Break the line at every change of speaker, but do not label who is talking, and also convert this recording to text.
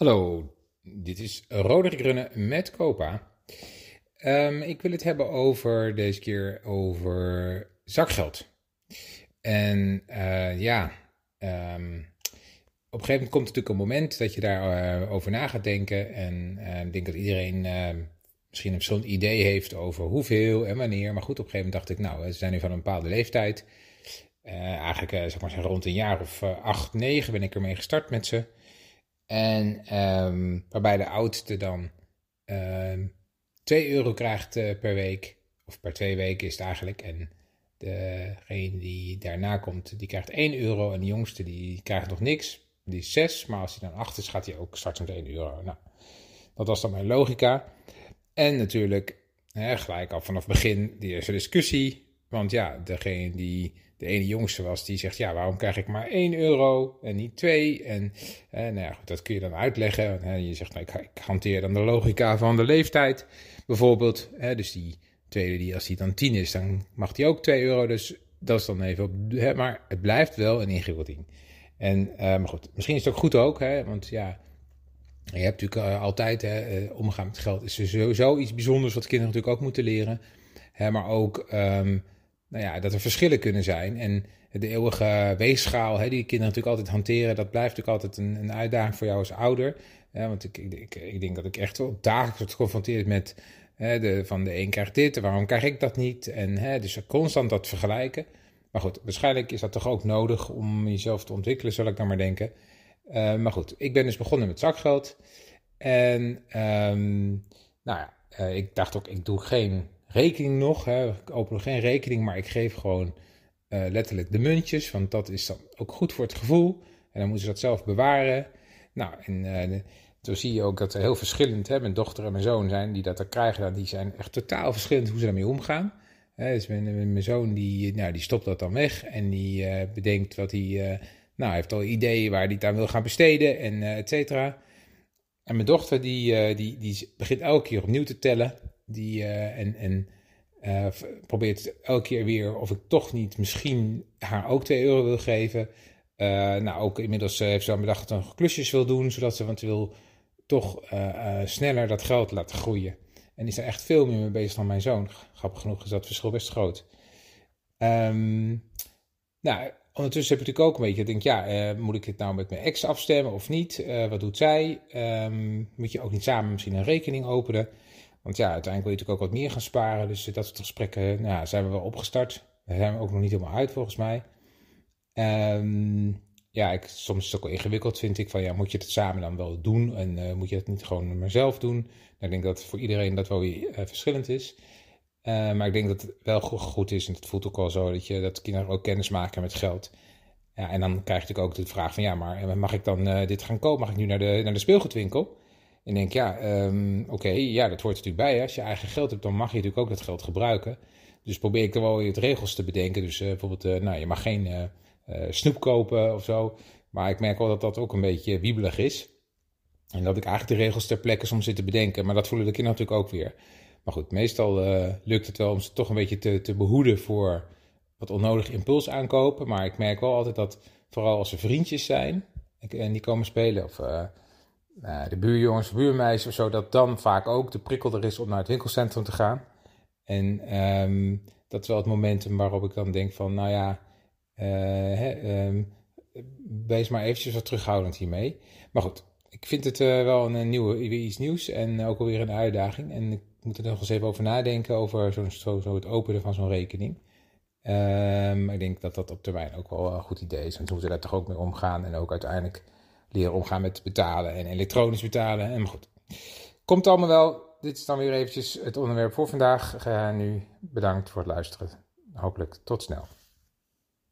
Hallo, dit is Roderick Runnen met Copa. Ehm, ik wil het hebben over, deze keer over zakgeld. En uh, ja, um, op een gegeven moment komt natuurlijk een moment dat je daarover uh, over na gaat denken. En uh, ik denk dat iedereen misschien een zo'n idee heeft over hoeveel en wanneer. Maar goed, op een gegeven moment dacht ik, nou, we zijn nu van een bepaalde leeftijd. eigenlijk, zeg maar, rond een jaar of acht, negen ben ik ermee gestart met ze. En um, waarbij de oudste dan um, 2 euro krijgt uh, per week. Of per twee weken is het eigenlijk. En degene die daarna komt, die krijgt 1 euro. En de jongste die krijgt nog niks. Die is 6. Maar als hij dan 8 is, gaat hij ook starten met 1 euro. Nou, dat was dan mijn logica. En natuurlijk, hè, gelijk al vanaf het begin, die eerste discussie. Want ja, degene die de ene jongste was, die zegt, ja, waarom krijg ik maar 1 euro en niet 2? En eh, nou ja, dat kun je dan uitleggen. Hè, je zegt, nou, ik, ik, hanteer dan de logica van de leeftijd, bijvoorbeeld. Hè, dus die tweede, die, als die dan 10 is, dan mag die ook 2 euro. Dus dat is dan even op. Maar het blijft wel een ingewikkeling. En, uh, maar goed, misschien is het ook goed ook, hè, want ja, je hebt natuurlijk uh, altijd, hè, omgaan met geld is sowieso iets bijzonders wat kinderen natuurlijk ook moeten leren. Hè, maar ook... Um, nou ja, dat er verschillen kunnen zijn. En de eeuwige weegschaal, hè, die kinderen natuurlijk altijd hanteren, dat blijft natuurlijk altijd een, een uitdaging voor jou als ouder. want ik, ik, ik, denk dat ik echt wel dagelijks word geconfronteerd met hè, de, van de een krijgt dit, waarom krijg ik dat niet? En hè, dus constant dat vergelijken. Maar goed, waarschijnlijk is dat toch ook nodig om jezelf te ontwikkelen, zal ik dan maar denken. Uh, maar goed, ik ben dus begonnen met zakgeld. En um, nou ja, uh, ik dacht ook, ik doe geen rekening nog. Hè. Ik open nog geen rekening, maar ik geef gewoon uh, letterlijk de muntjes. Want dat is dan ook goed voor het gevoel. En dan moeten ze dat zelf bewaren. Nou, en toen zie je ook dat er heel verschillend, hè, mijn dochter en mijn zoon zijn, die dat er krijgen, die zijn echt totaal verschillend hoe ze daarmee omgaan. Hè, dus mijn, mijn, zoon die, nou, die stopt dat dan weg en die uh, bedenkt wat hij, uh, nou, heeft al ideeën waar hij het aan wil gaan besteden en uh, et cetera. En mijn dochter die, die, die begint elke keer opnieuw te tellen. Die, uh, en en uh, probeert elke keer weer of ik toch niet misschien haar ook 2 euro wil geven. Uh, nou, ook inmiddels heeft ze al bedacht dat ze klusjes wil doen, zodat ze, want ze wil toch sneller dat geld laten groeien. En is er echt veel meer mee bezig dan mijn zoon. Grappig genoeg is dat verschil best groot. Um, nou, ondertussen heb ik natuurlijk ook een beetje, denk, ja, moet ik het nou met mijn ex afstemmen of niet? wat doet zij? Um, moet je ook niet samen misschien een rekening openen? Want ja, uiteindelijk wil je natuurlijk ook wat meer gaan sparen. Dus dat soort gesprekken nou, zijn we wel opgestart. Daar zijn we ook nog niet helemaal uit volgens mij. Um, ja, ik, soms is het ook wel ingewikkeld, vind ik. Van ja, moet je het samen dan wel doen? En uh, moet je het niet gewoon maar zelf doen? Nou, ik denk dat voor iedereen dat wel weer uh, verschillend is. Uh, maar ik denk dat het wel goed is, en het voelt ook wel zo, dat, je, dat kinderen ook kennis maken met geld. Ja, en dan krijg je natuurlijk ook de vraag van ja, maar mag ik dan dit gaan kopen? Mag ik nu naar de, naar de speelgoedwinkel? En denk, ja, um, oké, ja, dat hoort natuurlijk bij. Als je eigen geld hebt, dan mag je natuurlijk ook dat geld gebruiken. Dus probeer ik er wel weer regels te bedenken. Dus uh, bijvoorbeeld, uh, nou, je mag geen uh, snoep kopen of zo. Maar ik merk wel dat dat ook een beetje wiebelig is. En dat ik eigenlijk de regels ter plekke soms zit te bedenken. Maar dat voelen de kinderen natuurlijk ook weer. Maar goed, meestal lukt het wel om ze toch een beetje te, te behoeden voor wat onnodig impuls aankopen. Maar ik merk wel altijd dat, vooral als er vriendjes zijn en die komen spelen... of de buurjongens, buurmeisjes of zo, dat dan vaak ook de prikkel er is om naar het winkelcentrum te gaan. En um, dat is wel het momentum waarop ik dan denk van, nou ja, hè, um, wees maar eventjes wat terughoudend hiermee. Maar goed, ik vind het uh, wel een, nieuwe, iets nieuws en ook alweer een uitdaging. En ik moet er nog eens even over nadenken, over zo, zo, zo het openen van zo'n rekening. Um, ik denk dat dat op termijn ook wel een goed idee is. Want we moeten daar toch ook mee omgaan en ook uiteindelijk leren omgaan met betalen en elektronisch betalen. En maar goed, komt allemaal wel. Dit is dan weer eventjes het onderwerp voor vandaag. Nu bedankt voor het luisteren. Hopelijk tot snel.